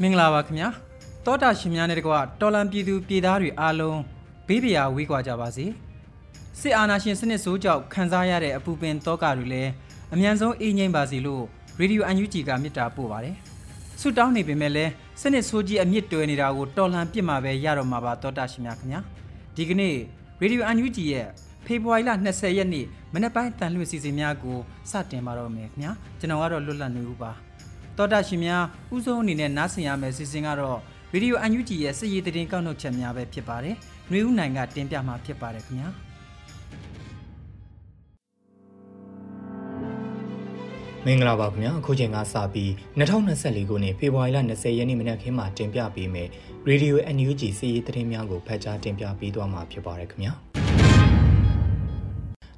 မင်္ဂလာပါခင်ဗျာတောတာရှင်များနဲ့တကွတော်လန်ပြည်သူပြည်သားတွေအားလုံးဘေးပရာဝေးကွာကြပါစေစစ်အာဏာရှင်စနစ်ဆိုးကြောင့်ခံစားရတဲ့အပူပင်တောကတွေလည်းအမြန်ဆုံးအေးငြိမ်ပါစေလို့ရေဒီယိုအန်ယူဂျီကမြစ်တာပို့ပါတယ်ဆုတောင်းနေပေမဲ့လည်းစနစ်ဆိုးကြီးအမြင့်တွယ်နေတာကိုတော်လန်ပြစ်မှာပဲရတော့မှာပါတောတာရှင်များခင်ဗျာဒီကနေ့ရေဒီယိုအန်ယူဂျီရဲ့ဖေဖော်ဝါရီလ20ရက်နေ့မနက်ပိုင်းတန်လွင့်စီစဉ်များကိုစတင်ပါတော့မယ်ခင်ဗျာကျွန်တော်ကတော့လွတ်လပ်နေဦးပါ တောတာရှင်များဥဆုံးအနေနဲ့နားဆင်ရမယ့်စီစဉ်ကတော့ဗီဒီယိုအန်ယူဂျီရဲ့စည်ရည်တင်ကောက်နှုတ်ချက်များပဲဖြစ်ပါတယ်။နှွေဦးနိုင်ကတင်ပြမှာဖြစ်ပါတယ်ခင်ဗျာ။မင်္ဂလာပါခင်ဗျာအခုချိန်ကစပြီး2024ခုနှစ်ဖေဖော်ဝါရီလ20ရက်နေ့မနက်ခင်းမှာတင်ပြပေးမယ် Radio NUG စီးရီးသတင်းများကိုဖတ်ကြားတင်ပြပေးသွားမှာဖြစ်ပါတယ်ခင်ဗျာ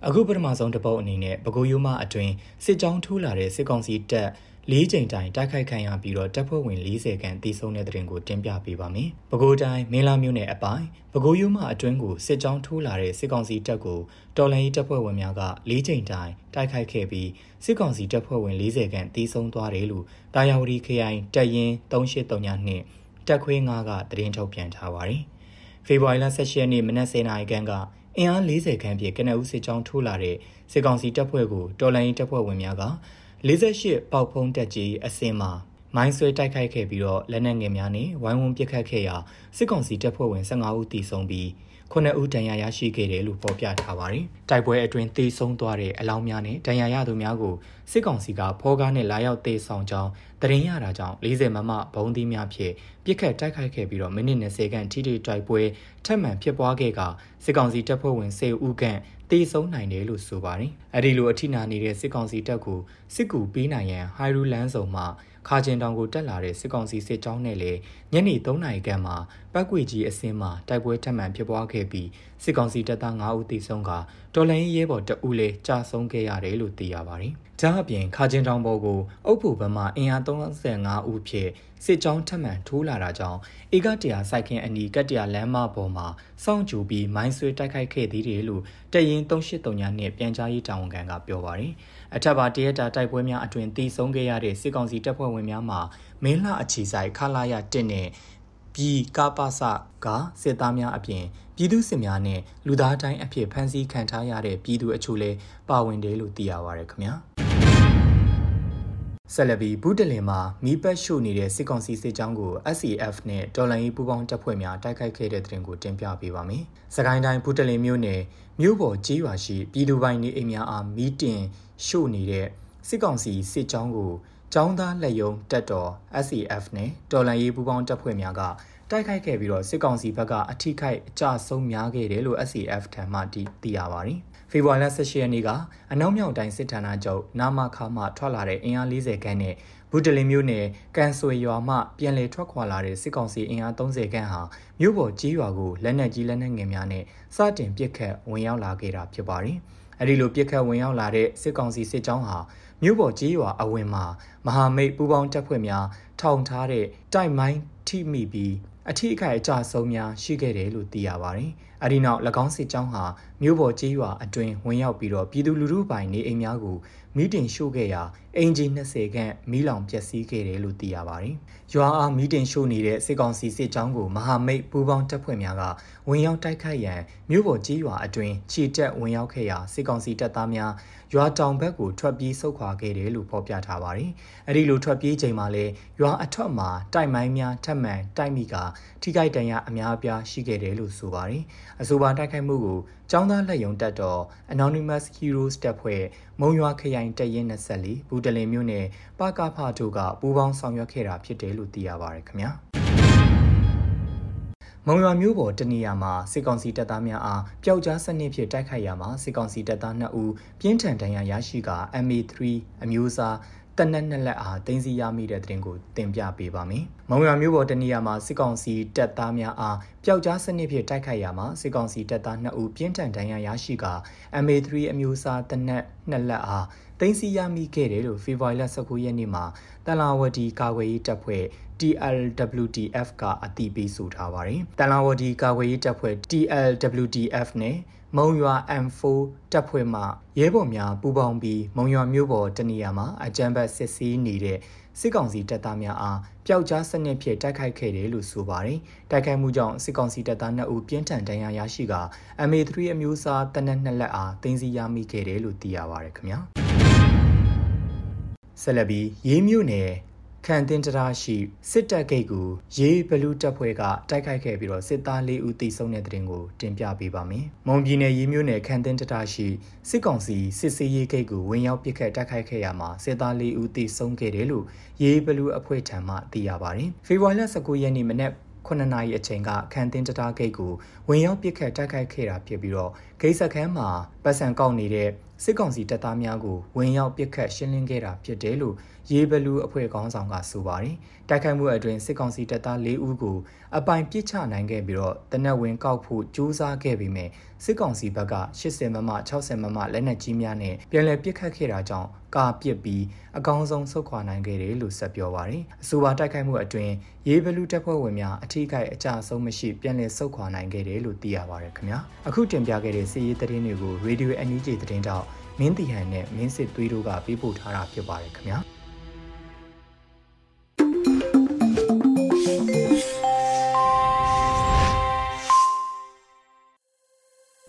အခုပထမဆုံးတပုတ်အနေနဲ့ပဲခူးရိုးမအတွင်စစ်ကြောင်းထိုးလာတဲ့စစ်ကောင်စီတပ် ၄ချိန်တိုင်တိုက်ခိုက်ခံရပြီးတော့တပ်ဖွဲ့ဝင်40ခန့်တိစုံတဲ့တဲ့ရင်ကိုတင်ပြပေးပါမယ်။ပဲခူးတိုင်းမင်းလာမြို့နယ်အပိုင်းပဲခူးရိုးမအတွင်းကိုစစ်ကြောင်းထိုးလာတဲ့စစ်ကောင်စီတပ်ကိုတော်လှန်ရေးတပ်ဖွဲ့ဝင်များက၄ချိန်တိုင်တိုက်ခိုက်ခဲ့ပြီးစစ်ကောင်စီတပ်ဖွဲ့ဝင်40ခန့်တိစုံသွားတယ်လို့တာယာဝတီခရိုင်တပ်ရင်း3839နှင့်တပ်ခွေး9ကသတင်းထုတ်ပြန်ထားပါတယ်။ဖေဖော်ဝါရီလ18ရက်နေ့မနက်10:00နာရီခန့်ကအင်အား40ခန့်ဖြင့်ကနအူးစစ်ကြောင်းထိုးလာတဲ့စစ်ကောင်စီတပ်ဖွဲ့ကိုတော်လှန်ရေးတပ်ဖွဲ့ဝင်များက 48ပေါက်ဖုံးတက်ကြီးအစင်မှာမိုင်းဆွဲတိုက်ခိုက်ခဲ့ပြီးတော့လက်နက်ငယ်များနဲ့ဝိုင်းဝန်းပစ်ခတ်ခဲ့ရာစစ်ကောင်စီတပ်ဖွဲ့ဝင်15ဦးတိဆုံးပြီးခုနှစ်ဦးဒဏ်ရာရရှိခဲ့တယ်လို့ဖော်ပြထားပါတယ်။တိုက်ပွဲအတွင်းသေဆုံးသွားတဲ့အလောင်းများနဲ့ဒဏ်ရာရသူများကိုစစ်ကောင်စီကဖောကားနဲ့လာရောက်သေဆောင်ကြောင်းတရင်ရတာကြောင့်40မမဘုံသီးများဖြင့်ပြစ်ခတ်တိုက်ခိုက်ခဲ့ပြီးတော့မိနစ်20ခန့်ထိထိတိုက်ပွဲထပ်မံဖြစ်ပွားခဲ့ကစစ်ကောင်စီတပ်ဖွဲ့ဝင်10ဦးခန့် တေဆုံးနိုင်တယ်လို့ဆိုပါတယ်။အဲဒီလိုအထိနာနေတဲ့စစ်ကောင်စီတပ်ကိုစစ်ကူပေးနိုင်ရန်ဟိုင်ရူလန်းဆောင်မှ ခါကျင်တောင်ကိုတက်လာတဲ့စစ်ကောင်စီစစ်ကြောင်းနဲ့လည်းညနေ3နာရီခန့်မှာပတ်ကွေကြီးအစင်းမှာတိုက်ပွဲထပ်မံဖြစ်ပွားခဲ့ပြီးစစ်ကောင်စီတပ်သား9ဦးသေဆုံးကတော်လိုင်းရဲဘော်တအူးလည်းကြာဆုံးခဲ့ရတယ်လို့သိရပါတယ်။ဒါအပြင်ခါကျင်တောင်ပေါ်ကိုအုပ်ဖို့ဘက်မှအင်အား35ဦးဖြင့်စစ်ကြောင်းထပ်မံထိုးလာတာကြောင့်ဧကတရာစိုက်ခင်အနီကတရာလမ်းမပေါ်မှာစောင့်ကြိုပြီးမိုင်းဆွဲတိုက်ခိုက်ခဲ့သေးတယ်လို့တရင်383ညနဲ့ပြန်ကြားရေးတာဝန်ခံကပြောပါတယ်။ အထက်ပါတရက်တာတိုက်ပွဲများအတွင်တီဆုံးခဲ့ရတဲ့စစ်ကောင်စီတပ်ဖွဲ့ဝင်များမှာမင်းလှအခြေဆိုင်ခလာရ1နဲ့ပြည်ကပစကစစ်သားများအပြင်ပြည်သူစစ်များနဲ့လူသားတိုင်းအဖြစ်ဖမ်းဆီးခံထားရတဲ့ပြည်သူအချို့လည်းပါဝင်တယ်လို့သိရပါရခင်ဗျာ ဆက်လက်ပြီးဘူးတလင်မှာမီးပတ်ရှို့နေတဲ့စစ်ကောင်စီစစ်ကြောင်းကို SCF နဲ့တော်လိုင်းရေးပူးပေါင်းတပ်ဖွဲ့များတိုက်ခိုက်ခဲ့တဲ့တဲ့တင်ကိုတင်ပြပေးပါမယ်။စကိုင်းတိုင်းဘူးတလင်မြို့နယ်မြို့ပေါ်ကြီးရွာရှိပြည်သူပိုင်းနေအိမ်များအားမီးတင်ရှို့နေတဲ့စစ်ကောင်စီစစ်ကြောင်းကိုကျောင်းသားလက်ယုံတက်တော် SCF နဲ့တော်လန်ရေးပူးပေါင်းတပ်ဖွဲ့များကတိုက်ခိုက်ခဲ့ပြီးတော့စစ်ကောင်စီဘက်ကအထိခိုက်အကြဆုံးများခဲ့တယ်လို့ SCF ထံမှသိရပါတယ်။ ဖေဖော်ဝါရီလ18ရက်နေ့ကအနောက်မြောက်တိုင်းစစ်ဌာနချုပ်နာမခါမှထွက်လာတဲ့အင်အား40ခန်းနဲ့ဘူတလင်မြို့နယ်ကန်ဆွေရွာမှပြန်လည်ထွက်ခွာလာတဲ့စစ်ကောင်စီအင်အား30ခန်းဟာမြို့ပေါ်ကြီးရွာကိုလက်နက်ကြီးလက်နက်ငယ်များနဲ့စတင်ပစ်ခတ်ဝင်ရောက်လာခဲ့တာဖြစ်ပါတယ်။အဲဒီလိုပစ်ခတ်ဝင်ရောက်လာတဲ့စစ်ကောင်စီစစ်ကြောင်းဟာမြို့ပေါ်ကြီးရွာအဝင်မှာမဟာမိတ်ပူးပေါင်းတပ်ဖွဲ့များထောင်ထားတဲ့တိုက်မိုင်းထိမိပြီးအထီးအခိုက်အကြဆုံးများရှိခဲ့တယ်လို့သိရပါတယ်။အဲဒီနောက်၎င်းစစ်ကြောင်းဟာမြို့ပေါ်ကျေးရွာအတွင်းဝင်ရောက်ပြီးတော့ပြည်သူလူထုပိုင်နေအိမ်များကိုမီးတင်ရှို့ခဲ့ရာအင်ဂျီ20ခန့်မီးလောင်ပျက်စီးခဲ့တယ်လို့သိရပါတယ်။ရွာအားမီးတင်ရှို့နေတဲ့စစ်ကောင်စီစစ်ကြောင်းကိုမဟာမိတ်ပူးပေါင်းတပ်ဖွဲ့များကဝင်ရောက်တိုက်ခိုက်ရန်မြို့ပေါ်ကျေးရွာအတွင်းခြေတက်ဝင်ရောက်ခဲ့ရာစစ်ကောင်စီတပ်သားများရွာတောင်ဘက်ကိုထွက်ပြေးဆုတ်ခွာခဲ့တယ်လို့ဖော်ပြထားပါတယ်။အဲဒီလိုထွက်ပြေးချိန်မှာလည်းရွာအထက်မှာတိုက်မိုင်းများထပ်မံတိုက်မိကထိခိုက်ဒဏ်ရာအများအပြားရှိခဲ့တယ်လို့ဆိုပါတယ်။အဆိုပါတိုက်ခိုက်မှုကိုចောင်းသားလက်ယုံတက်တော် Anonymous Heroes တပ်ဖွဲ့မုံရွာခရိုင်တပ်ရင်း24ဘူတလင်မြို့နယ်ပကဖတို့ကပူးပေါင်းဆောင်ရွက်ခဲ့တာဖြစ်တယ်လို့သိရပါတယ်ခင်ဗျာမုံရွာမျိုးပေါ်တနေရာမှာစစ်ကောင်စီတပ်သားများအားပျောက်ကြားစနစ်ဖြင့်တိုက်ခိုက်ရမှာစစ်ကောင်စီတပ်သား2ဦးပြင်းထန်ဒဏ်ရာရရှိက MA3 အမျိုးအစား တနက်နှစ်လက်အားတင်းစီရမိတဲ့တဲ့တင်ကိုတင်ပြပေးပါမယ်။မုံရွာမျိုးပေါ်တနေရာမှာစစ်ကောင်စီတပ်သားများအားပျောက်ကြားစနစ်ဖြင့်တိုက်ခိုက်ရမှာစစ်ကောင်စီတပ်သား2ဦးပြင်းထန်ဒဏ်ရာရရှိက MA3 အမျိုးအစားတနက်နှစ်လက်အားတင်းစီရမိခဲ့တယ်လို့ဖေဖော်ဝါရီလ19ရက်နေ့မှာတန်လာဝတီကာကွယ်ရေးတပ်ဖွဲ့ TLWTF ကအတည်ပြုဆိုထားပါတယ်။တန်လာဝတီကာကွယ်ရေးတပ်ဖွဲ့ TLWTF နဲ့ မုံရွာ M4 တပ်ဖွဲ့မှရဲဘော်များပူးပေါင်းပြီးမုံရွာမြို့ပေါ်တနေရာမှာအကြမ်းဖက်စစ်ဆေးနေတဲ့စစ်ကောင်စီတပ်သားများအားပျောက်ကြားစနစ်ဖြင့်တိုက်ခိုက်ခဲ့တယ်လို့ဆိုပါတယ်။တိုက်ခိုက်မှုကြောင့်စစ်ကောင်စီတပ်သား2ဦးပြင်းထန်ဒဏ်ရာရရှိက MA3 အမျိုးအစားတနက်နှစ်လက်အားတင်စီရမိခဲ့တယ်လို့သိရပါတယ်ခင်ဗျာ။ဆက်လက်ပြီးရေးမြို့နယ် ခန်တင်တရာရှိစစ်တပ်ဂိတ်ကိုရေးဘလူးတပ်ဖွဲ့ကတိုက်ခိုက်ခဲ့ပြီးတော့စစ်သား၄ဦးတိစုံတဲ့တဲ့တင်ကိုတင်ပြပေးပါမယ်။မွန်ပြည်နယ်ရေးမြို့နယ်ခန်တင်တရာရှိစစ်ကောင်စီစစ်စေးရေးဂိတ်ကိုဝင်ရောက်ပစ်ခတ်တိုက်ခိုက်ခဲ့ရမှာစစ်သား၄ဦးတိစုံခဲ့တယ်လို့ရေးဘလူးအဖွဲ့ထံမှသိရပါတယ်။ဖေဖော်ဝါရီလ19ရက်နေ့မနက်9နာရီအချိန်ကခန်တင်တတားဂိတ်ကိုဝင်ရောက်ပစ်ခတ်တိုက်ခိုက်ခဲ့တာဖြစ်ပြီးတော့ ဂိတ်စခန်းမှာပတ်စံကောက်နေတဲ့စစ်ကောင်စီတပ်သားများကိုဝင်ရောက်ပစ်ခတ်ရှင်းလင်းခဲ့တာဖြစ်တယ်လို့ရေးဘလူးအဖွဲ့ခေါင်းဆောင်ကဆိုပါတယ်။တိုက်ခိုက်မှုအတွင်းစစ်ကောင်စီတပ်သား၄ဦးကိုအပိုင်ပစ်ချနိုင်ခဲ့ပြီးတော့တနက်ဝင်ကောက်ဖို့ကြိုးစားခဲ့ပေမဲ့စစ်ကောင်စီဘက်က80မမ60မမလက်နက်ကြီးများနဲ့ပြန်လည်ပစ်ခတ်ခဲ့တာကြောင့်ကာပစ်ပြီးအကောင်းဆုံးဆုတ်ခွာနိုင်ခဲ့တယ်လို့ဆက်ပြောပါတယ်။အဆိုပါတိုက်ခိုက်မှုအတွင်းရေးဘလူးတပ်ဖွဲ့ဝင်များအထိကိအကျဆုံးမရှိပြန်လည်ဆုတ်ခွာနိုင်ခဲ့တယ်လို့သိရပါတယ်ခင်ဗျာ။အခုတင်ပြခဲ့တဲ့စီးရေးသတင်းတွေကို Radio NUG သတင်းတောက်မင်းတီဟန်နဲ့မင်းစစ်သွေးတို့ကပေးပို့ထားတာဖြစ်ပါတယ်ခင်ဗျာ။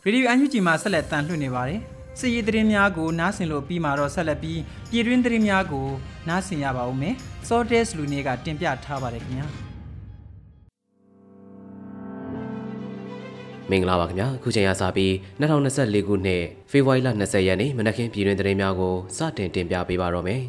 ရေဒီယိုအန်ယူဂျီမှာဆက်လက်တန်လှည့်နေပါတယ်။စစ်ရေးသတင်းများကိုနားဆင်လို့ပြီးမှတော့ဆက်လက်ပြီးပြည်တွင်းသတင်းများကိုနားဆင်ရပါဦးမယ်။ Sortes လူနေကတင်ပြထားပါတယ်ခင်ဗျာ။ မင်္ဂလာပါခင်ဗျာခုချိန်ရစပြီး2024ခုနှစ်ဖေဖော်ဝါရီလ20ရက်နေ့မနက်ခင်းပြည်တွင်သတင်းများကိုစတင်တင်ပြပေးပါတော့မယ်။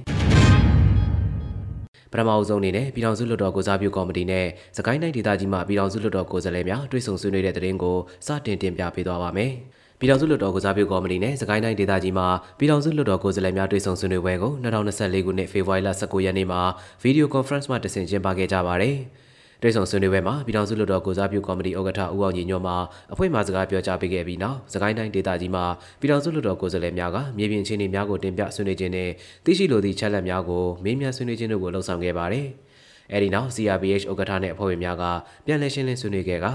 ပထမအဆုံးအနေနဲ့ပြည်ထောင်စုလွှတ်တော်ကိုစားပြုကော်မတီနဲ့စကိုင်းတိုင်းဒေသကြီးမှပြည်ထောင်စုလွှတ်တော်ကိုယ်စားလှယ်များတွေ့ဆုံဆွေးနွေးတဲ့သတင်းကိုစတင်တင်ပြပေးသွားပါမယ်။ပြည်ထောင်စုလွှတ်တော်ကိုစားပြုကော်မတီနဲ့စကိုင်းတိုင်းဒေသကြီးမှပြည်ထောင်စုလွှတ်တော်ကိုယ်စားလှယ်များတွေ့ဆုံဆွေးနွေးပွဲကို2024ခုနှစ်ဖေဖော်ဝါရီလ19ရက်နေ့မှာဗီဒီယိုကွန်ဖရင့်မှာတဆင့်ကျင်းပခဲ့ကြပါတယ်။ တွေ့ဆုံဆွေးနွေးပွဲမှာပြည်ထောင်စုလွှတ်တော်ကိုစားပြုကော်မတီဥက္ကဋ္ဌဦးအောင်ကြီးညွန့်မှအဖွဲ့မှစကားပြောကြားပေးခဲ့ပြီးနောက်စကိုင်းတိုင်းဒေသကြီးမှာပြည်ထောင်စုလွှတ်တော်ကိုယ်စားလှယ်များကမြေပြင်အခြေအနေများကိုတင်ပြဆွေးနွေးခြင်းနဲ့သိရှိလိုသည့်ချက်လက်များကိုမေးမြန်းဆွေးနွေးခြင်းတို့ကိုလှုံ့ဆော်ခဲ့ပါတယ်။အဲဒီနောက် CRPH ဥက္ကဋ္ဌနဲ့အဖွဲ့ဝင်များကပြန်လည်ရှင်းလင်းဆွေးနွေးခဲ့က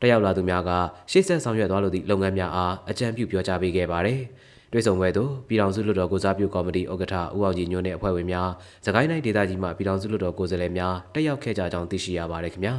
တက်ရောက်လာသူများကရှေ့ဆက်ဆောင်ရွက်သွားလိုသည့်လုပ်ငန်းများအားအကြံပြုပြောကြားပေးခဲ့ပါတယ်။ တွေ့ဆုံပွဲသို့ပြည်ထောင်စုလွှတ်တော်ကိုစားပြုကော်မတီဥက္ကဋ္ဌဦးအောင်ကြည်ညွန့်နဲ့အဖွဲ့ဝင်များစကိုင်းတိုင်းဒေသကြီးမှပြည်ထောင်စုလွှတ်တော်ကိုယ်စားလှယ်များတက်ရောက်ခဲ့ကြကြောင်းသိရှိရပါတယ်ခင်ဗျာ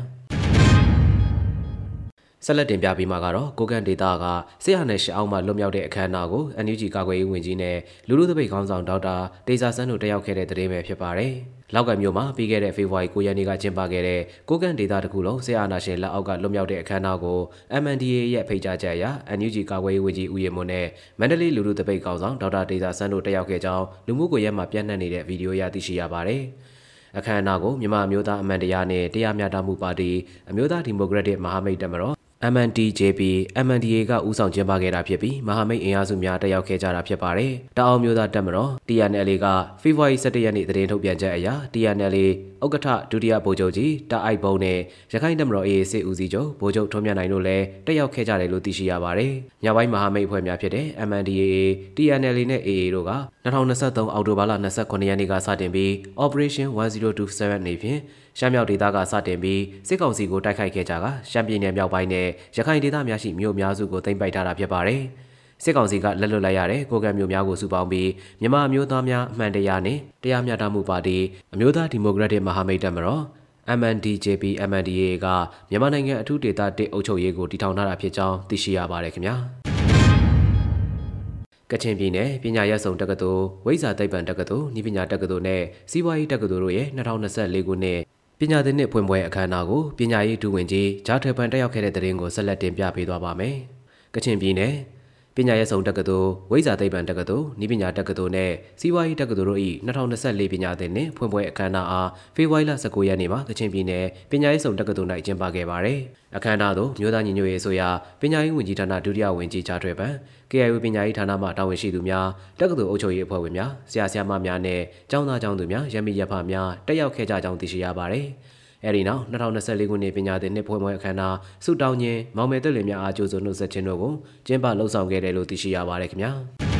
ဆက်လက်တင်ပြပြီးမှကတော့ကိုကန်ဒေတာကဆရာနယ်ရှောင်းမှလွတ်မြောက်တဲ့အခမ်းအနားကို NUG ကာကွယ်ရေးဝန်ကြီးနဲ့လူလူသပိတ်ခေါင်းဆောင်ဒေါက်တာဒေစာဆန်းတို့တက်ရောက်ခဲ့တဲ့တဲ့င်းပဲဖြစ်ပါတယ်။လောက်ကမြို့မှာပြီးခဲ့တဲ့ဖေဖော်ဝါရီ9ရက်နေ့ကကျင်းပခဲ့တဲ့ကိုကန့်ဒေသတစ်ခုလုံးဆရာနာရှင်လက်အောက်ကလွတ်မြောက်တဲ့အခမ်းအနားကို MNDA ရဲ့ဖိတ်ကြားချက်အရ NUG ကာကွယ်ရေးဝန်ကြီးဦးရမွန်းနဲ့မန္တလေးလူလူတပိတ်ကောင်ဆောင်ဒေါက်တာဒေတာဆန်းတို့တက်ရောက်ခဲ့ကြောင်းလူမှုကွန်ရက်မှာပြန့်နှံ့နေတဲ့ဗီဒီယိုရသိရှိရပါတယ်။အခမ်းအနားကိုမြန်မာအမျိုးသားအမန်တရားနဲ့တရားမျှတမှုပါတီအမျိုးသားဒီမိုကရက်တစ်မဟာမိတ်တပ်မတော် MNDJP MNDA ကဦးဆောင်ကျင်းပခဲ့တာဖြစ်ပြီးမဟာမိတ်အင်အားစုများတက်ရောက်ခဲ့ကြတာဖြစ်ပါတယ်။တအောင်မျိုးသားတပ်မတော် TNLA ကဖေဖော်ဝါရီ17ရက်နေ့သတင်းထုတ်ပြန်ချက်အရ TNLA ဥက္ကဋ္ဌဒုတိယဗိုလ်ချုပ်ကြီးတာအိုက်ဘုံနဲ့ရခိုင်တပ်မတော် AA စစ်ဦးစီးချုပ်ဗိုလ်ချုပ်ထွန်းမြတ်နိုင်တို့လည်းတက်ရောက်ခဲ့ကြတယ်လို့သိရှိရပါတယ်။ညပိုင်းမဟာမိတ်အဖွဲ့များဖြစ်တဲ့ MNDAA TNLA နဲ့ AA တို့က2023အောက်တိုဘာလ29ရက်နေ့ကစတင်ပြီး Operation 1027နေဖြင့် ရှမ်းမြောက်ဒေသကစတင်ပြီးစစ်ကောင်စီကိုတိုက်ခိုက်ခဲ့ကြကရှမ်းပြည်နယ်မြောက်ပိုင်းနဲ့ရခိုင်ဒေသများရှိမြို့များစုကိုသိမ်းပိုက်ထားတာဖြစ်ပါတယ်။စစ်ကောင်စီကလက်လွတ်လိုက်ရတဲ့ကိုကံမျိုးများကိုစုပေါင်းပြီးမြန်မာမျိုးသားများအမှန်တရားနဲ့တရားမျှတမှုပါတီအမျိုးသားဒီမိုကရက်တစ်မဟာမိတ်တပ်မတော် MNDJP MNDA ကမြန်မာနိုင်ငံအထူးဒေသတစ်အုပ်ချုပ်ရေးကိုတည်ထောင်ထားတာဖြစ်ကြောင်းသိရှိရပါတယ်ခင်ဗျာကချင်ပြည်နယ်ပညာရေးဆောင်တက္ကသိုလ်ဝိဇာသိပ္ပံတက္ကသိုလ်ဤပညာတက္ကသိုလ်နဲ့စီးပွားရေးတက္ကသိုလ်တို့ရဲ့2024ခုနှစ် ပညာသင်နှစ်ဖွင့်ပွဲအခမ်းအနားကိုပညာရေးဒုဝန်ကြီးဂျာထေပန်တက်ရောက်ခဲ့တဲ့တဲ့ရင်ကိုဆက်လက်တင်ပြပေးသွားပါမယ်။ကချင်ပြည်နယ် ပညာရေးဆောင်တက္ကသိုလ်ဝိဇာသိပ္ပံတက္ကသိုလ်ဤပညာတက္ကသိုလ်နဲ့စီးပွားရေးတက္ကသိုလ်တို့၏2024ပညာသင်နှစ်ဖွင့်ပွဲအခမ်းအနားအားဖေဖော်ဝါရီလ19ရက်နေ့မှာကချင်ပြည်နယ်ပညာရေးဆောင်တက္ကသိုလ်၌ကျင်းပခဲ့ပါတယ်။အခမ်းအနားသို့မြို့သားညီညွတ်ရေးဆိုရာပညာရေးဝန်ကြီးဌာနဒုတိယဝန်ကြီးဂျာထွေပန် KIO ပညာရေးဌာနမှတာဝန်ရှိသူများတက္ကသိုလ်အုပ်ချုပ်ရေးအဖွဲ့ဝင်များဆရာဆရာမများနဲ့ကျောင်းသားကျောင်းသူများရမီရဖများတက်ရောက်ခဲ့ကြကြောင်းသိရှိရပါတယ်။ အဲဒီနောက်2024ခုနှစ်ပညာသင်နှစ်ဖွင့်ပွဲအခမ်းအနားဆုတောင်းခြင်းမောင်မယ်တက်လင်များအားကြိုးစွနှုတ်ဆက်ခြင်းတို့ကိုကျင်းပလှုပ်ဆောင်ခဲ့တယ်လို့သိရှိရပါတယ်ခင်ဗျာ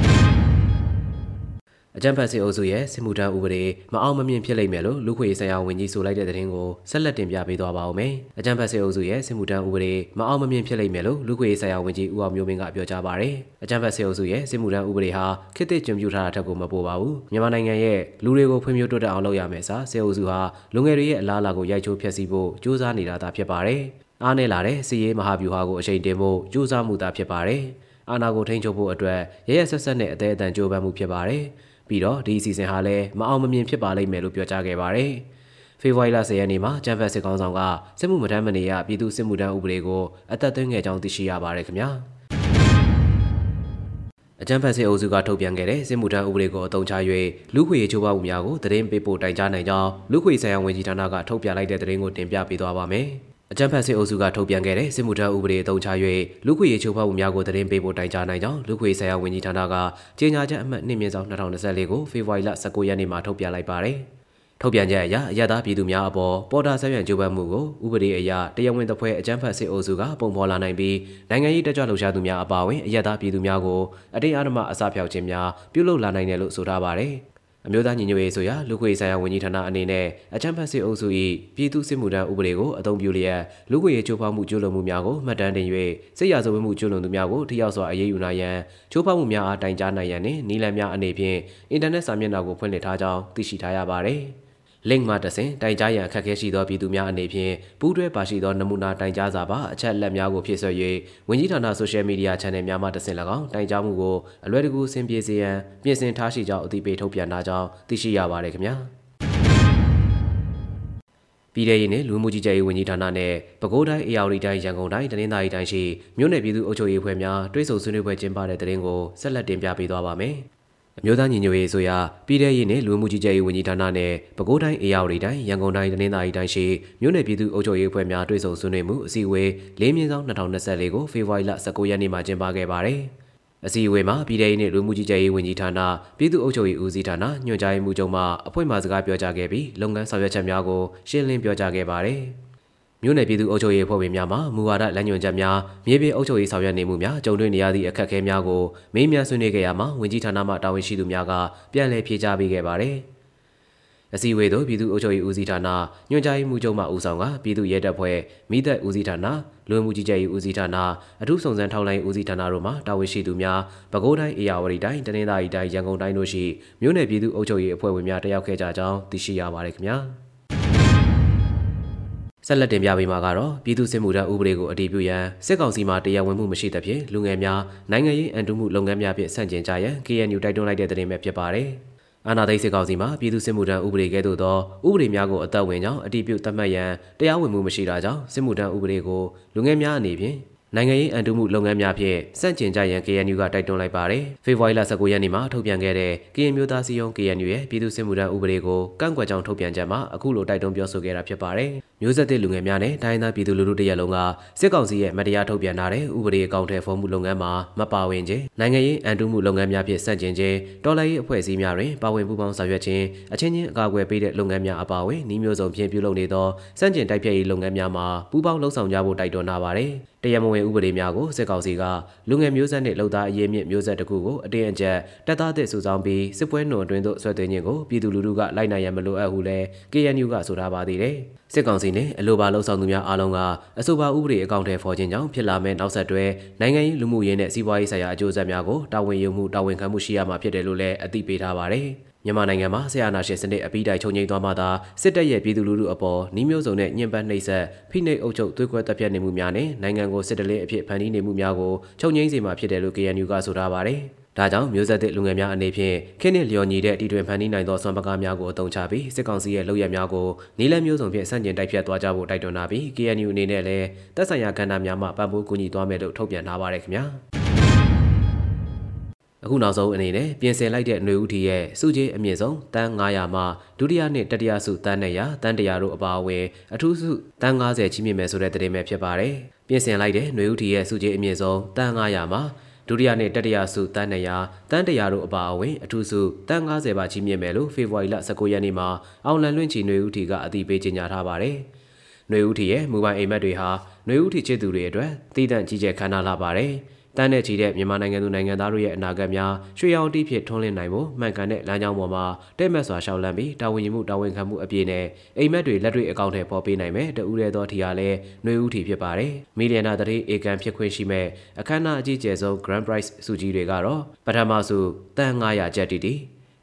အကြံဖတ်စစ်အုပ်စုရဲ့စစ်မှုထမ်းဥပဒေမအောင်မမြင်ဖြစ်လိမ့်မယ်လို့လူခွေဆိုင်ရာဝန်ကြီးဆိုလိုက်တဲ့သတင်းကိုဆက်လက်တင်ပြပေးသွားပါဦးမယ်။အကြံဖတ်စစ်အုပ်စုရဲ့စစ်မှုထမ်းဥပဒေမအောင်မမြင်ဖြစ်လိမ့်မယ်လို့လူခွေဆိုင်ရာဝန်ကြီးဦးအောင်မျိုးမင်းကပြောကြားပါတယ်။အကြံဖတ်စစ်အုပ်စုရဲ့စစ်မှုထမ်းဥပဒေဟာခေတ်သစ်ကျွံပြူထားတာထက်ကိုမပိုပါဘူး။မြန်မာနိုင်ငံရဲ့လူတွေကိုဖွံ့ဖြိုးတိုးတက်အောင်လုပ်ရမယ်စားစစ်အုပ်စုဟာလူငယ်တွေရဲ့အလားအလာကိုရိုက်ချိုးဖျက်ဆီးဖို့ကြိုးစားနေတာသာဖြစ်ပါတယ်။အားနည်းလာတဲ့စီရေးမဟာဗျူဟာကိုအချိန်တင်ဖို့ကြိုးစားမှုသာဖြစ်ပါတယ်။အာဏာကိုထိန်းချုပ်ဖို့အတွက်ရရဆက်ဆက်နဲ့အသေးအတန်ကြိုးပမ်းမှုဖြစ်ပါတယ်။ ပြီးတော့ဒီအစီအစဉ်ဟာလည်းမအောင်မမြင်ဖြစ်ပါလိမ့်မယ်လို့ပြောကြားခဲ့ပါတယ်။ဖေဖော်ဝါရီလ10ရက်နေ့မှာကျန်းဖက်စစ်ကောင်ဆောင်ကစစ်မှုမထမ်းမနေရပြည်သူစစ်မှုထမ်းဥပဒေကိုအသက်သွင်းခဲ့ကြောင်းသိရှိရပါတယ်ခင်ဗျာ။အကြံဖက်စစ်အုပ်စုကထုတ်ပြန်ခဲ့တဲ့စစ်မှုထမ်းဥပဒေကိုအသုံးချ၍လူခွေချိုးဖောက်မှုများကိုသတင်းပေးပို့တိုင်ကြားနိုင်ကြောင်းလူခွေဆိုင်ရာဝန်ကြီးဌာနကထုတ်ပြန်လိုက်တဲ့သတင်းကိုတင်ပြပေးသွားပါမယ်။ အကြံဖက်စစ်အုပ်စုကထုတ်ပြန်ခဲ့တဲ့စစ်မှုထမ်းဥပဒေအသုံးချ၍လူခွေရေးချိုးဖောက်မှုများကိုသတင်းပေးဖို့တိုင်ကြားနိုင်ကြောင်းလူခွေဆိုင်ရာဝန်ကြီးဌာနကကြေညာချက်အမှတ်2မြင့်ဆောင်2024ကိုဖေဖော်ဝါရီလ19ရက်နေ့မှာထုတ်ပြန်လိုက်ပါတယ်။ထုတ်ပြန်ချက်အရအရသာပြည်သူများအပေါ်ပေါ်တာဆက်ရန်ကြိုးပမ်းမှုကိုဥပဒေအရတရားဝင်သဖွယ်အကြမ်းဖက်စစ်အုပ်စုကပုံဖော်လာနိုင်ပြီးနိုင်ငံရေးတက်ကြွလှုပ်ရှားသူများအပါအဝင်အရသာပြည်သူများကိုအတင်းအဓမ္မအစဖျောက်ခြင်းများပြုလုပ်လာနိုင်တယ်လို့ဆိုထားပါတယ်။ အမျိုးသားညီညွတ်ရေးဆိုရာလူခွေဆိုင်ရာဝန်ကြီးဌာနအနေနဲ့အချမ်းဖတ်စစ်အုပ်စု၏ပြည်သူစစ်မှုထမ်းဥပဒေကိုအသုံးပြုလျက်လူခွေရေးချိုးဖောက်မှုကျူးလွန်မှုများကိုမှတ်တမ်းတင်၍စစ်ရာဇဝတ်မှုကျူးလွန်သူများကိုထိရောက်စွာအရေးယူနိုင်ရန်ချိုးဖောက်မှုများအားတိုင်ကြားနိုင်ရန်နှင့်နည်းလမ်းများအနေဖြင့်အင်တာနက်စာမျက်နှာကိုဖွင့်လှစ်ထားကြောင်းသိရှိထားရပါသည်။ link မှာတဆင်တိုင်ကြားရန်အခက်အခဲရှိသောပြည်သူများအနေဖြင့်ပူးတွဲပါရှိသောနမူနာတိုင်ကြားစာပါအချက်လက်များကိုဖြည့်ဆွတ်၍ဝန်ကြီးဌာန social media channel များမှတဆင်၎င်းတိုင်ကြားမှုကိုအလွယ်တကူဆင်ပြေစေရန်ပြင်ဆင်ထားရှိကြောင်းအသိပေးထုတ်ပြန်ထားကြောင်းသိရှိရပါတယ်ခင်ဗျာပြည်ထရေးနဲ့လူမှုကြီးကြပ်ရေးဝန်ကြီးဌာနနဲ့ပဲခူးတိုင်းအေရဝတီတိုင်းရန်ကုန်တိုင်းတနင်္သာရီတိုင်းရှိမြို့နယ်ပြည်သူ့အုပ်ချုပ်ရေးဖွဲ့များတွဲဆုံဆွေးနွေးပွဲကျင်းပတဲ့တဲ့ရင်ကိုဆက်လက်တင်ပြပေးသွားပါမယ်။ အမျိုးသားညီညွတ်ရေးဆိုရာပြည်ထရေးနဲ့လူမှုကြီးကြပ်ရေးဝန်ကြီးဌာနနဲ့ပဲခူးတိုင်းအေရဝတီတိုင်းရန်ကုန်တိုင်းတနင်္သာရီတိုင်းရှိမြို့နယ်ပြည်သူ့အုပ်ချုပ်ရေးအဖွဲ့များတွေ့ဆုံဆွေးနွေးမှုအစည်းအဝေး၄မြင်းဆောင်2024ကိုဖေဖော်ဝါရီလ19ရက်နေ့မှာကျင်းပခဲ့ပါတယ်။အစည်းအဝေးမှာပြည်ထရေးနဲ့လူမှုကြီးကြပ်ရေးဝန်ကြီးဌာနပြည်သူ့အုပ်ချုပ်ရေးဦးစီးဌာနညွှန်ကြားရေးမှူးချုပ်မှအဖွဲ့မှစကားပြောကြားခဲ့ပြီးလုပ်ငန်းဆောင်ရွက်ချက်များကိုရှင်းလင်းပြောကြားခဲ့ပါတယ်။ မြို့နယ်ပြည်သူ့အုပ်ချုပ်ရေးအဖွဲ့ဝင်များမှမူဝါဒလမ်းညွှန်ချက်များမြေပြင်အုပ်ချုပ်ရေးဆောင်ရွက်နေမှုများကြုံတွေ့နေရသည့်အခက်အခဲများကိုမေးမြန်းဆွေးနွေးခဲ့ရမှာဝန်ကြီးဌာနမှတာဝန်ရှိသူများကပြန်လည်ဖြေကြားပေးခဲ့ပါတယ်။အစည်းအဝေးသို့ပြည်သူ့အုပ်ချုပ်ရေးဦးစီးဌာနညွှန်ကြားရေးမှူးချုပ်မှဦးဆောင်ကပြည်သူ့ရဲတပ်ဖွဲ့မိသက်ဦးစီးဌာနလူဝင်မှုကြီးကြပ်ရေးဦးစီးဌာနအထူးစုံစမ်းထောက်လှမ်းရေးဦးစီးဌာနတို့မှတာဝန်ရှိသူများပဲခူးတိုင်းအေရဝတီတိုင်းတနင်္သာရီတိုင်းရန်ကုန်တိုင်းတို့ရှိမြို့နယ်ပြည်သူ့အုပ်ချုပ်ရေးအဖွဲ့ဝင်များတက်ရောက်ခဲ့ကြကြောင်းသိရှိရပါတယ်ခင်ဗျာ။ ဆက်လက်တင်ပြပေးမှာကတော့ပြည်သူ့စစ်မှုထမ်းဥပဒေကိုအတည်ပြုရန်စစ်ကောင်စီမှတရားဝင်မှုမရှိသဖြင့်လူငယ်များနိုင်ငံရေးအန်တုမှုလုပ်ငန်းများဖြင့်ဆန့်ကျင်ကြရန် KNU တိုက်တွန်းလိုက်တဲ့သတင်းပဲဖြစ်ပါတယ်။အာဏာသိမ်းစစ်ကောင်စီမှပြည်သူ့စစ်မှုထမ်းဥပဒေကဲ့သို့သောဥပဒေများကိုအသက်ဝင်ကြောင်းအတည်ပြုသတ်မှတ်ရန်တရားဝင်မှုမရှိတာကြောင့်စစ်မှုထမ်းဥပဒေကိုလူငယ်များအနေဖြင့်နိုင်ငံရေးအန်တုမှုလုပ်ငန်းများဖြင့်စန့်ကျင်ကြရန် KNU ကတိုက်တွန်းလိုက်ပါတယ်။ဖေဖော်ဝါရီလ19ရက်နေ့မှာထုတ်ပြန်ခဲ့တဲ့ကရင်မျိုးသားစီယုံ KNU ရဲ့ပြည်သူ့စစ်မှုထမ်းဥပဒေကိုကန့်ကွက်ကြောင်းထုတ်ပြန်ချက်မှာအခုလိုတိုက်တွန်းပြောဆိုခဲ့တာဖြစ်ပါတယ်။ မျိုးဆက်သစ်လူငယ်များနဲ့တိုင်းသားပြည်သူလူထုတရက်လုံးကစစ်ကောင်စီရဲ့မတရားထုတ်ပြန်ထားတဲ့ဥပဒေအကောင့်ထဲဖော်မှုလုပ်ငန်းမှာမပါဝင်ခြင်းနိုင်ငံရေးအန်တုမှုလုပ်ငန်းများဖြင့်စန့်ကျင်ခြင်းတော်လှန်ရေးအဖွဲ့အစည်းများတွင်ပါဝင်ပူးပေါင်းဆောင်ရွက်ခြင်းအချင်းချင်းအကာအကွယ်ပေးတဲ့လုပ်ငန်းများအပါအဝင်နှီးမျိုးစုံဖြင့်ပြုလုပ်နေသောစန့်ကျင်တိုက်ဖျက်ရေးလုပ်ငန်းများမှာပူးပေါင်းလှုပ်ဆောင်ကြဖို့တိုက်တွန်းထားပါတယ်။တရားမဝင်ဥပဒေများကိုစစ်ကောင်စီကလူငယ်မျိုးဆက်နှင့်လုံသားအရေးမြင့်မျိုးဆက်တစ်ခုကိုအတင်းအကျပ်တပ်သားသစ်စုဆောင်ပြီးစစ်ပွဲနှုံအတွင်းသို့ဆွဲသွင်းခြင်းကိုပြည်သူလူထုကလိုက်နိုင်ရန်မလိုအပ်ဟုလည်း KNU ကဆိုထားပါသေးတယ်။ စစ်ကောင်စီနဲ့အလို့ပါလှုပ်ဆောင်သူများအားလုံးကအဆိုပါဥပဒေအကောင့်ထဲဖော်ခြင်းကြောင့်ဖြစ်လာမဲ့နောက်ဆက်တွဲနိုင်ငံရေးလူမှုရေးနဲ့စီးပွားရေးဆိုင်ရာအကျိုးဆက်များကိုတာဝန်ယူမှုတာဝန်ခံမှုရှိရမှာဖြစ်တယ်လို့လည်းအသိပေးထားပါတယ်။မြန်မာနိုင်ငံမှာဆရာနာရှင်စနစ်အပိတိုင်ချုပ်ငိမ့်သွားမှသာစစ်တပ်ရဲ့ပြည်သူလူထုအပေါ်နှီးမျိုးစုံနဲ့ညှဉ်းပန်းနှိပ်စက်ဖိနှိပ်အုပ်ချုပ်သွေးကွဲတပ်ဖြတ်နေမှုများနဲ့နိုင်ငံကိုစစ်တလင်းအဖြစ်ဖန်တီးနေမှုများကိုချုပ်ငိမ့်စေမှာဖြစ်တယ်လို့ KNU ကဆိုထားပါတယ်။ ဒါကြောင့်မျိုးဆက်သစ်လူငယ်များအနေဖြင့်ခင်းနစ်လျော်ညီတဲ့တီတွင်ဖန်တီးနိုင်သောစွမ်းပကားများကိုအသုံးချပြီးစစ်ကောင်စီရဲ့လုပ်ရများကိုနီလန်းမျိုးစုံဖြင့်ဆန့်ကျင်တိုက်ဖြတ်သွားကြဖို့တိုက်တွန်းလာပြီး KNU အနေနဲ့လည်းတပ်ဆိုင်ရာကဏ္ဍများမှပံ့ပိုးကူညီသွားမယ်လို့ထုတ်ပြန်ထားပါတယ်ခင်ဗျာအခုနောက်ဆုံးအနေနဲ့ပြင်ဆင်လိုက်တဲ့ຫນွေဦးတီရဲ့စုကြီးအမြင့်ဆုံးတန်း900မှဒုတိယနှစ်တတိယစုတန်း200တန်း100တို့အပါအဝင်အထူးစုတန်း90ချီးမြှင့်မယ်ဆိုတဲ့သတင်းပဲဖြစ်ပါတယ်။ပြင်ဆင်လိုက်တဲ့ຫນွေဦးတီရဲ့စုကြီးအမြင့်ဆုံးတန်း900မှ ဒုတိယနဲ့တတိယစုတန်း100တန်း100တို့အပါအဝင်အထူးစုတန်း90ပါကြီးမြင့်မယ်လို့ဖေဖော်ဝါရီလ19ရက်နေ့မှာအောင်လန်လွင့်ချီနှွေဦးထီကအသိပေးကြေညာထားပါတယ်။နှွေဦးထီရဲ့မူပိုင်အိမ်မက်တွေဟာနှွေဦးထီချစ်သူတွေအတွက်တည်တံ့ကြီးကျယ်ခမ်းနားလာပါတယ်။ တန်းနဲ့ချီတဲ့မြန်မာနိုင်ငံသူနိုင်ငံသားတို့ရဲ့အနာဂတ်များရွှေရောင်တီးဖြစ်ထွန်းလင်းနိုင်ဖို့မှန်ကန်တဲ့လမ်းကြောင်းပေါ်မှာတဲ့မက်စွာရှောက်လန့်ပြီးတာဝန်ယူမှုတာဝန်ခံမှုအပြည့်နဲ့အိမ်မက်တွေလက်တွေ့အကောင့်ထဲပေါ်ပေးနိုင်မယ်တဦးရဲသောထီအားလည်းຫນွေဦးထီဖြစ်ပါတယ်မီလီယံနာတရေဧကန်ဖြစ်ခွင့်ရှိမဲ့အခမ်းအနားအကြီးကျယ်ဆုံး Grand Prize စုကြီးတွေကတော့ပထမစုတန်း900ကျပ်တီတီ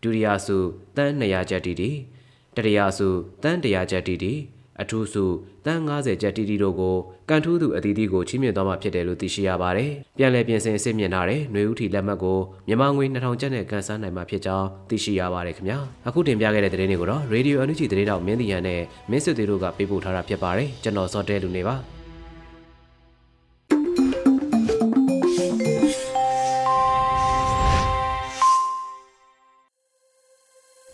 ဒုတိယစုတန်း200ကျပ်တီတီတတိယစုတန်း100ကျပ်တီတီ အထူးစုတန်း90ကျပ်တီတီတို့ကိုကန်ထူးသူအသီးသီးကိုချီးမြှင့်သွားမှာဖြစ်တယ်လို့သိရှိရပါတယ်။ပြန်လည်ပြင်ဆင်အစ်မြင့်ထားတဲ့ຫນွေဦးထီလက်မှတ်ကိုမြန်မာငွေ2000ကျပ်နဲ့ကန်ဆန်းနိုင်မှာဖြစ်ကြောင်းသိရှိရပါတယ်ခင်ဗျာ။အခုတင်ပြခဲ့တဲ့သတင်းတွေကိုတော့ Radio NUG သတင်းတောက်မင်းတီရန်နဲ့မင်းစစ်သေးတို့ကပေးပို့ထားတာဖြစ်ပါတယ်။ကျွန်တော်စောတဲလူနေပါ။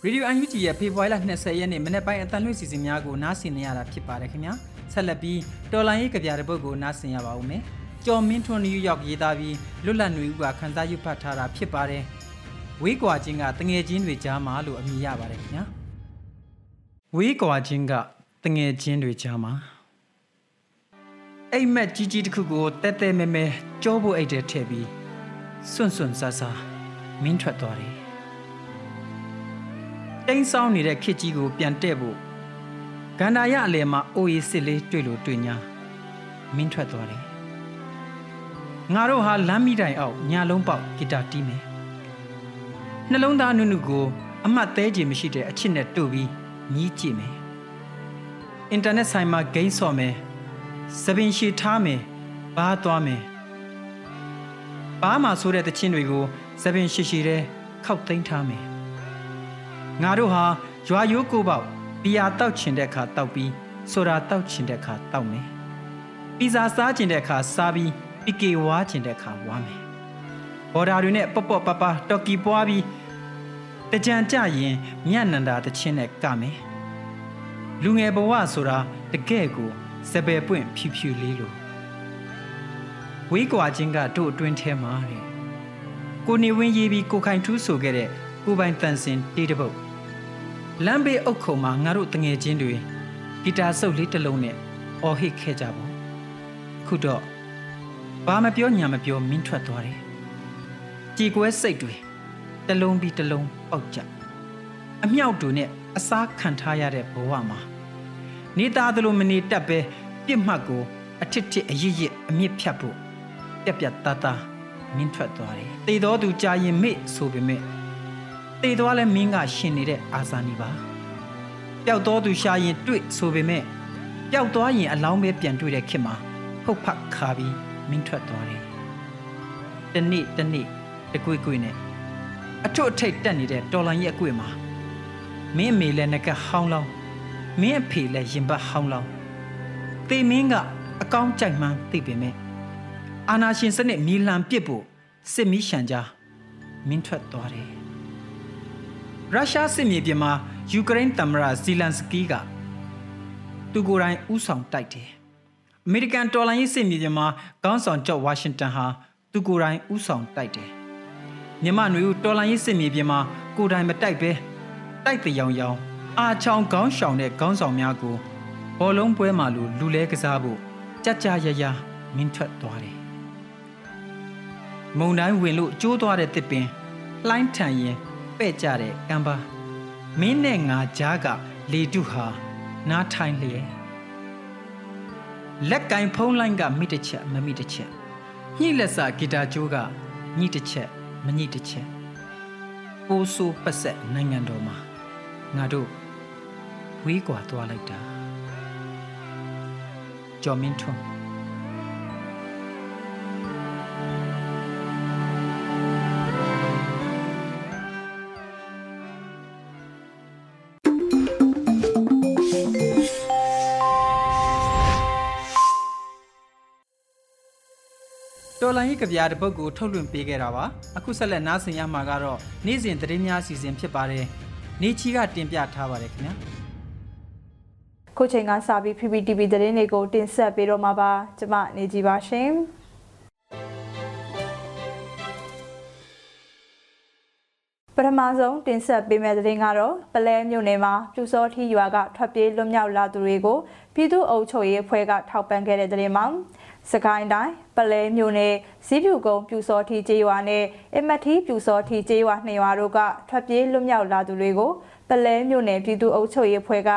ရေဒီယိုအန်ယူဂျီရဲ့ဖေဖော်ဝါရီလ20ရက်နေ့မနေ့ပိုင်းအတန်လွှင့်စီစဉ်များကိုနားဆင်နေရတာဖြစ်ပါတယ်ခင်ဗျာဆက်လက်ပြီးတော်လိုင်းရေးကြပြတဲ့ပုတ်ကိုနားဆင်ရပါဦးမယ်ကျော်မင်းထွန်းနယူးယောက်ရေးသားပြီးလွတ်လပ်နေဦးကခန်းစားရွတ်ဖတ်ထားတာဖြစ်ပါတယ်ဝေးကွာချင်းကတငယ်ချင်းတွေကြားမှာလို့အမည်ရပါတယ်ခင်ဗျာဝေးကွာချင်းကတငယ်ချင်းတွေကြားမှာအိမ်မက်ကြီးကြီးတစ်ခုကိုတဲတဲမဲမဲကြောဖို့အိတ်တဲ့ထည့်ပြီးစွန့်စွန့်ဆာဆာမင်းထွက်သွားတယ် တိန်းဆောင်နေတဲ့ခစ်ကြီးကိုပြန်တဲ့ဖို့ဂန္ဓာရအလယ်မှာအိုးရီစစ်လေးတွေ့လို့တွေ့ညာမင်းထွက်သွားတယ်ငါတို့ဟာလမ်းမီတိုင်အောက်ညာလုံးပေါက်ဂီတာတီးမယ်နှလုံးသားနုနုကိုအမှတ်သေးခြင်းမရှိတဲ့အချစ်နဲ့တို့ပြီးညီးကြည့်မယ်အင်တာနက်ဆိုင်မှာဂိမ်းဆော့မယ်သပင်ရှည်ထားမယ်ဘားသွားမယ်ဘားမှာဆိုတဲ့တခြင်းတွေကိုသပင်ရှည်ရှည်တဲ့ခောက်သိမ်းထားမယ် ငါတို့ဟာရွာရိုးကိုပေါက်ဘီယာတောက်ချင်တဲ့အခါတောက်ပြီးဆိုတာတောက်ချင်တဲ့အခါတောက်မယ်ပီဇာစားချင်တဲ့အခါစားပြီးပီကေဝါချင်တဲ့အခါဝါမယ်ဘော်ဒါတွေနဲ့ပေါ့ပေါ့ပပတော်ကီပွားပြီးတကြံကြရင်မြတ်နန္ဒာတချင်းနဲ့ကမယ်လူငယ်ဘဝဆိုတာတကယ့်ကိုစပယ်ပွင့်ဖြူဖြူလေးလိုဝေးကွာချင်းကတို့အတွင်းထဲမှာတဲ့ကိုနေဝင်းရေးပြီးကိုခိုင်ထူးဆိုခဲ့တဲ့ကိုပိုင်တန်စင်တေးတပုတ် လမ်းဘေးအုတ်ခုံမှာငါတို့တငယ်ချင်းတွေဂီတာဆုပ်လေးတစ်လုံးနဲ့အော်ဟစ်ခဲ့ကြပါခုတော့ဘာမပြောညာမပြောမင်းထွက်သွားတယ်ကြည်ကွဲစိတ်တွေတလုံးပြီးတလုံးပေါက်ကြအမြောက်တူနဲ့အစားခံထားရတဲ့ဘဝမှာနေသားသလိုမနေတတ်ပဲပြစ်မှတ်ကိုအထစ်ထစ်အရစ်ရစ်အမြင့်ဖြတ်ဖို့ပြက်ပြက်သားသားမင်းထွက်သွားတယ်တေတော်သူကြာရင်မေ့ဆိုပေမဲ့ တေသွားလဲမင်းကရှင်နေတဲ့အာဇာနီပါပျောက်တော်သူရှာရင်တွေ့ဆိုပေမဲ့ပျောက်သွားရင်အလောင်းပဲပြန်တွေ့တဲ့ခေတ်မှာဖုတ်ဖတ်ခါပြီးမင်းထွက်သွားတယ်တနေ့တနေ့တကွေ့ကွေ့နဲ့အထွတ်အထိတ်တက်နေတဲ့တော်လန်ရဲ့အကွေ့မှာမင်းအမေလည်းငကဟောင်းလောင်းမင်းအဖေလည်းရင်ပတ်ဟောင်းလောင်းတေမင်းကအကောင်းကြိုက်မှန်းသိပေမဲ့အာနာရှင်စနစ်မီလန်ပစ်ဖို့စစ်မီးရှံကြားမင်းထွက်သွားတယ် ရုရှားစစ်မြေပြင်မှာယူကရိန်းသမ္မတဇီလန်စကီးကသူကိုယ်တိုင်ဥဆောင်တိုက်တယ်။အမေရိကန်တော်လှန်ရေးစစ်မြေပြင်မှာခေါင်းဆောင်ကျော်ဝါရှင်တန်ဟာသူကိုယ်တိုင်ဥဆောင်တိုက်တယ်။မြန်မာနွေဦးတော်လှန်ရေးစစ်မြေပြင်မှာကိုယ်တိုင်မတိုက်ပဲတိုက်တရောင်ရောင်အာချောင်ခေါင်းရှောင်တဲ့ခေါင်းဆောင်များကိုဘောလုံးပွဲမှာလူလူလဲကစားဖို့ကြကြရရမင်းထွက်သွားတယ်။မုံတိုင်းဝင်လို့ကျိုးသွားတဲ့တစ်ပင်လှိုင်းထန်ရင် ပဲ့ကြတဲ့ကံပါမင်းနဲ့ငါကြားကလေတုဟာနားထိုင်လျက်လက်ကင်ဖုံးလိုင်းကမိတစ်ချက်မမိတစ်ချက်ညှိလက်စာဂီတာကျိုးကညှိတစ်ချက်မညှိတစ်ချက်ပိုးဆိုးပတ်ဆက်နိုင်ငံတော်မှာငါတို့ဝေးကွာသွားလိုက်တာကျော်မင်းထွန်း တော်လိုင်းကြီးကြပြတဲ့ပုတ်ကိုထုတ်လွှင့်ပေးခဲ့တာပါအခုဆက်လက်နားဆင်ရမှာကတော့နေ့စဉ်သတင်းများအစီအစဉ်ဖြစ်ပါတယ်နေချီကတင်ပြထားပါတယ်ခင်ဗျာခုချိန်ကစပြီး PPTV သတင်းတွေကိုတင်ဆက်ပေးတော့မှာပါကျွန်မနေကြပါရှင်ပထမဆုံးတင်ဆက်ပေးမယ့်သတင်းကတော့ပလဲမြို့နယ်မှာပြူစောထီရွာကထွက်ပြေးလွတ်မြောက်လာသူတွေကိုပြည်သူ့အုပ်ချုပ်ရေးအဖွဲ့ကထောက်ပံ့ခဲ့တဲ့သတင်းမှာ စကိုင်းတိုင်းပလဲမြို့နယ်ဇီးဖြူကုန်းပြူစောထီကျေးရွာနဲ့အမတ်ထီပြူစောထီကျေးရွာနှစ်ရွာတို့ကထွက်ပြေးလွတ်မြောက်လာသူတွေကိုပလဲမြို့နယ်ပြည်သူ့အုပ်ချုပ်ရေးအဖွဲ့က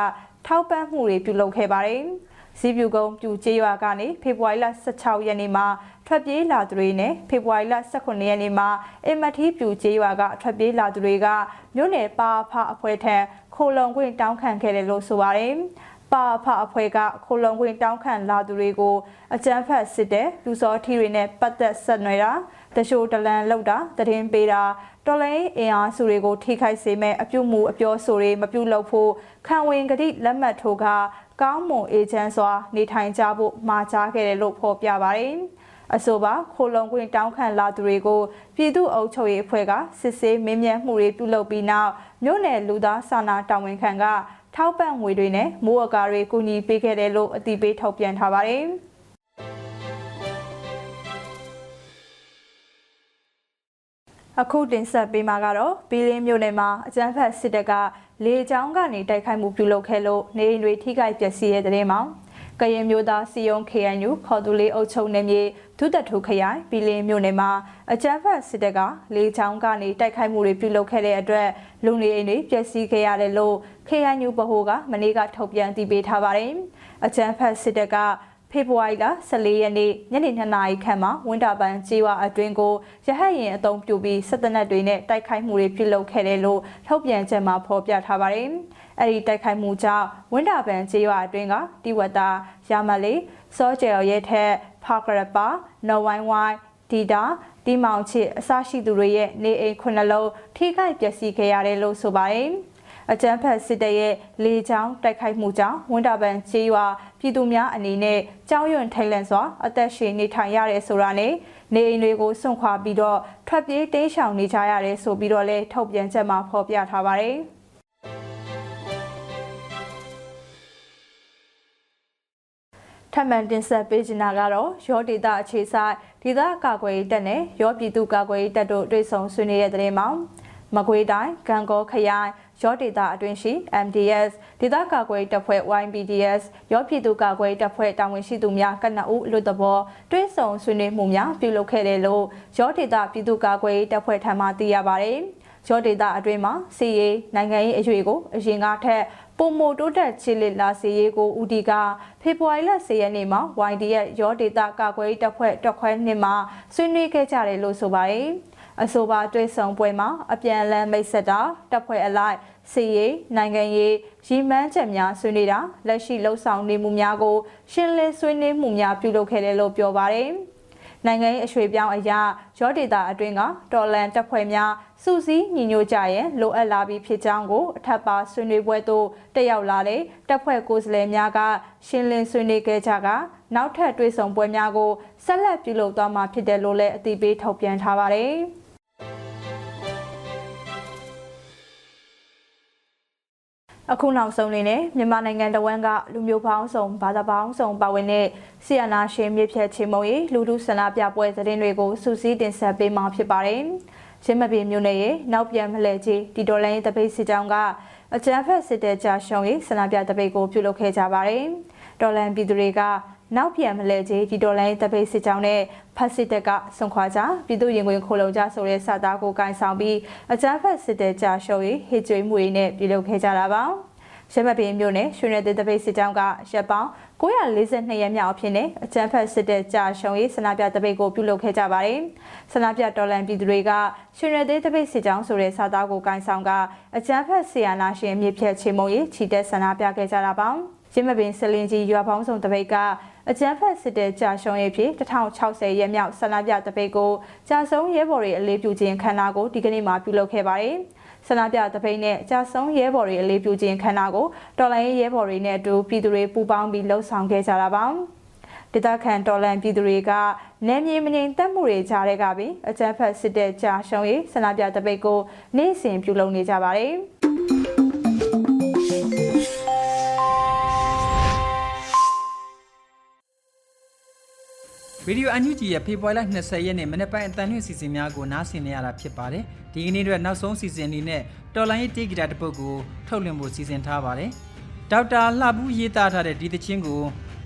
ထောက်ပံ့မှုတွေပြုလုပ်ခဲ့ပါတယ်။စီးပြူကုန်းပြူကျေးရွာကနေဖေဖော်ဝါရီလ16ရက်နေ့မှာထွက်ပြေးလာသူတွေနဲ့ဖေဖော်ဝါရီလ18ရက်နေ့မှာအမထီပြူကျေးရွာကထွက်ပြေးလာသူတွေကမြို့နယ်ပါဖအဖွဲ့ထံခိုလုံခွင့်တောင်းခံခဲ့တယ်လို့ဆိုပါတယ်။ ပါဖအဖွဲ့ကခိုလုံခွင့်တောင်းခံလာသူတွေကိုအကြမ်းဖက်စစ်တဲ့လူစောထီတွေနဲ့ပတ်သက်ဆက်နွယ်တာတရှိုးတလန်လောက်တာတရင်ပေးတာတော်လိုင်းအင်အားစုတွေကိုထိခိုက်စေမဲ့အပြုမှုအပြောဆိုတွေမပြုလုပ်ဖို့ခံဝင်ကတိလက်မှတ်ထိုးကကောင်းမွန်အေဂျင့်စွာနေထိုင်ကြဖို့မှာကြားခဲ့တယ်လို့ဖော်ပြပါတယ်။အဆိုပါခိုလုံကွင်းတောင်းခံလာသူတွေကိုပြည်သူ့အုပ်ချုပ်ရေးအဖွဲ့ကစစ်ဆေးမင်းမြတ်မှုတွေပြုလုပ်ပြီးနောက်မြို့နယ်လူသားစာနာတာဝန်ခံက ထောက်ပံ့ငွေတွေနဲ့မိုးအကာတွေကူညီပေးခဲ့တယ်လို့အသိပေးထုတ်ပြန်ထားပါတယ်။အခုတင်ဆက်ပေးမှာကတော့ဘီလင်းမြို့နယ်မှာအကြမ်းဖက်စစ်တပ်ကလေကြောင်းကနေတိုက်ခိုက်မှုပြုလုပ်ခဲ့လို့နေအိမ်တွေထိခိုက်ပျက်စီးတဲ့တဲ့မှာ ကရင်မျိုးသားစီယုံ KNU ခေါ်သူလေးအုပ်ချုပ်နေမြေဒုတထုခရိုင်ဘီလင်းမြို့နယ်မှာအကြမ်းဖက်စစ်တပ်ကလေကြောင်းကနေတိုက်ခိုက်မှုတွေပြုလုပ်ခဲ့တဲ့အတွက်လူနေအိမ်တွေပျက်စီးခဲ့ရတယ်လို့ KNU ဗဟိုကမနေ့ကထုတ်ပြန်တည်ပေးထားပါတယ်အကြမ်းဖက်စစ်တပ်က ဖေဖော်ဝါရီလ14ရက်နေ့ညနေ2နာရီခန့်မှာဝင်းတာပန်ကျေးဝအတွင်းကိုရဟတ်ရင်အုံပြုပြီးစစ်တပ်နက်တွေနဲ့တိုက်ခိုက်မှုတွေပြုလုပ်ခဲ့တယ်လို့ထုတ်ပြန်ချက်မှာဖော်ပြထားပါတယ်။အဲဒီတိုက်ခိုက်မှုကြောင့်ဝင်းတာပန်ကျေးဝအတွင်းကတိဝတာရမလေးစောကျယ်ရဲထက်ဖာကရပါနော်ဝိုင်းဝိုင်းဒီတာဒီမောင်ချစ်အစရှိသူတွေရဲ့နေအိမ်ခုနှလုံးထိခိုက်ပျက်စီးခဲ့ရတယ်လို့ဆိုပါတယ်။ အကြမ်းဖက်စစ်တပ်ရဲ့လေကြောင်းတိုက်ခိုက်မှုကြောင့်ဝန်တာပန်ကျေးရွာပြည်သူများအနေနဲ့ကြောင်းရွံထိတ်လန့်စွာအသက်ရှင်နေထိုင်ရတဲ့ဆိုတာနဲ့နေအိမ်တွေကိုစွန့်ခွာပြီးတော့ထွက်ပြေးတိမ်းရှောင်နေကြရတယ်ဆိုပြီးတော့လဲထုတ်ပြန်ချက်မှာဖော်ပြထားပါတယ်ထပ်မံတင်ဆက်ပေးချင်တာကတော့ရောဒေတာအခြေဆိုင်ဒေသကာကွယ်ရေးတပ်နဲ့ရောပြည်သူကာကွယ်ရေးတပ်တို့တွေ့ဆုံဆွေးနွေးတဲ့တဲ့မှာမကွေးတိုင်းကံကောခရိုင် ရောဒေတာအတွင်းရှိ MDS ဒေသကာကွယ်တပ်ဖွဲ့ YPDS ရောပြည်သူကာကွယ်တပ်ဖွဲ့တာဝန်ရှိသူများကနအုပ်လူတဘောတွဲဆောင်ဆွေးနွေးမှုများပြုလုပ်ခဲ့တယ်လို့ရောဒေတာပြည်သူကာကွယ်တပ်ဖွဲ့ထံမှသိရပါတယ်။ရောဒေတာအတွင်းမှာစီရေးနိုင်ငံရေးအရွေကိုအရင်ကထက်ပုံမိုတိုးတက်ချီလစ်လာစီရေးကိုဦးဒီကဖေဖော်ဝါရီလ10ရက်နေ့မှာ YDS ရောဒေတာကာကွယ်တပ်ဖွဲ့တက်ခွဲနှစ်မှာဆွေးနွေးခဲ့ကြတယ်လို့ဆိုပါတယ်။ အဆိုပါတွေ့ဆုံပွဲမှာအပြန်အလှန်မိတ်ဆက်တာတပ်ဖွဲ့အလိုက်စီရေးနိုင်ငံရေးရည်မှန်းချက်များဆွေးနွေးတာလက်ရှိလှုပ်ဆောင်နေမှုများကို ရှင်းလင်းဆွေးနွေးမှုများပြုလုပ်ခဲ့တယ်လို့ပြောပါတယ်နိုင်ငံရေးအရွှေပြောင်းအရာရောဒေတာအတွင်းကတော်လန်တပ်ဖွဲ့များစုစည်းညီညွတ်ကြရင်လိုအပ်လာပြီးဖြစ်ကြောင်းကိုအထက်ပါဆွေးနွေးပွဲသို့တက်ရောက်လာတဲ့တပ်ဖွဲ့ကိုယ်စားလှယ်များကရှင်းလင်းဆွေးနွေးခဲ့ကြကနောက်ထပ်တွေ့ဆုံပွဲများကိုဆက်လက်ပြုလုပ်သွားမှာဖြစ်တယ်လို့လည်းအသိပေးထုတ်ပြန်ထားပါတယ်။ အခုနောက်ဆုံးလေးနဲ့မြန်မာနိုင်ငံတဝန်းကလူမျိုးပေါင်းစုံဘာသာပေါင်းစုံပါဝင်တဲ့ဆီယနာရှင်မြစ်ဖြတ်ချေမုံရေးလူထုဆန္ဒပြပွဲသတင်းတွေကိုစူးစီးတင်ဆက်ပေးမှာဖြစ်ပါတယ်။ရင်းမပင်မြို့နယ်ရဲ့နောက်ပြန်မလဲကြီးဒီတော်လိုင်းတပိတ်စစ်ကြောင်းကအကြမ်းဖက်စစ်တပ်ကြာရှုံးရေးဆန္ဒပြတပိတ်ကိုပြုလုပ်ခဲ့ကြပါတယ်။တော်လန်ပြည်သူတွေက နောက်ပြန်မလဲကြီးဒီတော်လိုင်းတပိတ်စစ်ကြောင်းနဲ့ဖက်စစ်တပ်ကဆွန်ခွာကြပြည်သူရင်ခွင်ခိုလုံကြဆိုတဲ့စာသားကိုကင်ဆောင်ပြီးအကြမ်းဖက်စစ်တပ်ကြာရှုံးရေးဟစ်ကြွေးမှုတွေနဲ့ပြုလုပ်ခဲ့ကြတာပါရမပင်မြို့နယ်ရွှေနယ်တပိတ်စစ်တောင်းကရပ်ပေါင်း942ရက်မြောက်အဖြစ်နဲ့အကြမ်းဖက်စစ်တပ်ကြာရှုံးရေးဆန္ဒပြတပိတ်ကိုပြုလုပ်ခဲ့ကြပါတယ်။ဆန္ဒပြတော်လန်ပြည်သူတွေကရွှေနယ်တပိတ်စစ်တောင်းဆိုတဲ့စာသားကိုကန်ဆောင်ကအကြမ်းဖက်ဆီယာနာရှင်မြစ်ဖြတ်ချေမုံရေးချီတက်ဆန္ဒပြခဲ့ကြတာပါ။ရမပင်စလင်ကြီးရွာပေါင်းစုံတပိတ်က အကြမ်းဖက်စစ်တပ်ကြာရှုံးရေးဖြစ်1060ရက်မြောက်ဆန္ဒပြတပိတ်ကိုကြာဆုံးရဲဘော်တွေအလေးပြုခြင်းခန္ဓာကိုဒီကနေ့မှပြုလုပ်ခဲ့ပါတယ်။ဆန္ဒပြတပိတ်နဲ့ကြာဆုံးရဲဘော်တွေအလေးပြုခြင်းခန္ဓာကိုတော်လိုင်းရဲဘော်တွေနဲ့အတူပြည်သူတွေပူးပေါင်းပြီးလှုပ်ဆောင်ခဲ့ကြတာပါဒေသခံတော်လန်ပြည်သူတွေကနယ်မြေမငြိမ်သက်မှုတွေကြားတဲ့ကပြီးအကြမ်းဖက်စစ်တပ်ကြာရှုံးရေးဆန္ဒပြတပိတ်ကိုနေ့စဉ်ပြုလုပ်နေကြပါတယ် ဗီဒီယိုအန်ယူဂျီရဲ့ဖေဖော်ဝါရီလ20ရက်နေ့မနေ့ပိုင်းအတန်လွင့်စီစဉ်များကိုနားဆင်နေရတာဖြစ်ပါတယ်။ဒီကနေ့အတွက်နောက်ဆုံးစီစဉ်အနေနဲ့တော်လိုင်းရေးတေးဂီတာတစ်ပုဒ်ကိုထုတ်လွှင့်ဖို့စီစဉ်ထားပါတယ်။ဒေါက်တာလှဘူးရေးသားထားတဲ့ဒီသချင်းကို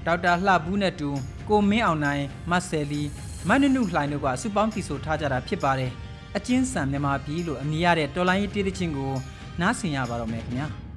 ဒေါက်တာလှဘူးနဲ့တူကိုမင်းအောင်နိုင်မဆယ်လီမနနုလှိုင်တို့ကစုပေါင်းတီဆိုထားကြတာဖြစ်ပါတယ်။အချင်းစံမြန်မာပြည်လို့အမည်ရတဲ့တော်လိုင်းရေးတေးသချင်းကိုနားဆင်ရပါတော့မယ်ခင်ဗျာ။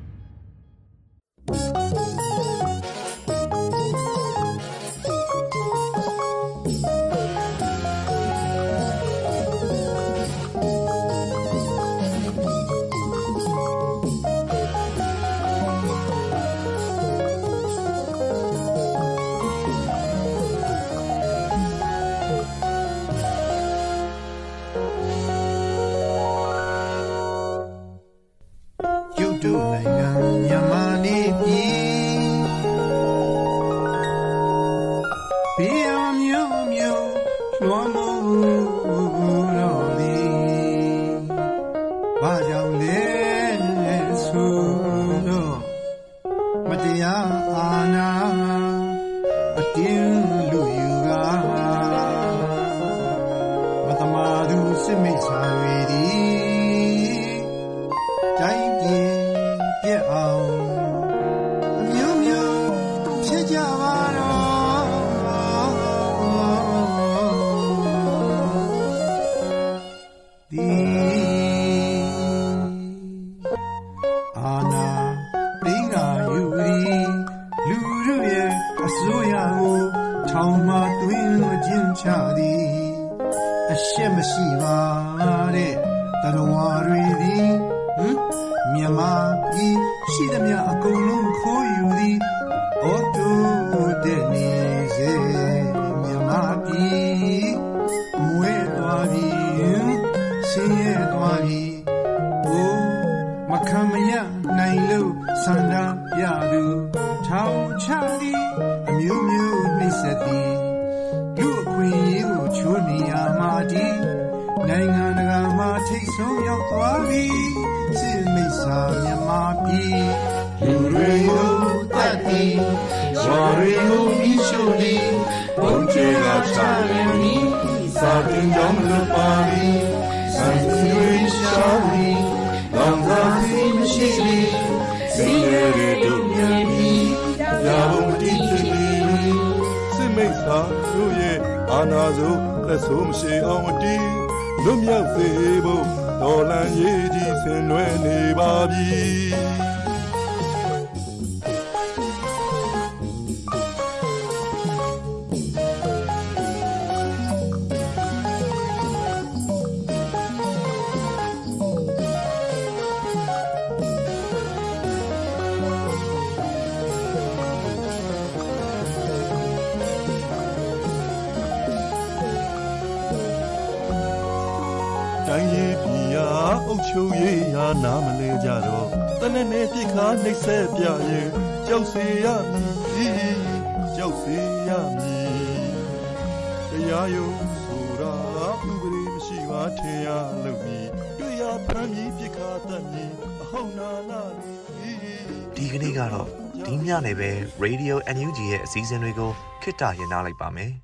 Do doing. Uh, အာနာစုလက်ဆိုးမရှိအောင်အတီးလွတ်မြောက်စေဖို့တော်လန်ရေးကြီးဆင်နွယ်နေပါပြီ Radio NUG ရဲ့အစည်းအဝေးကိုခਿੱတရနာလိုက်ပါမယ်။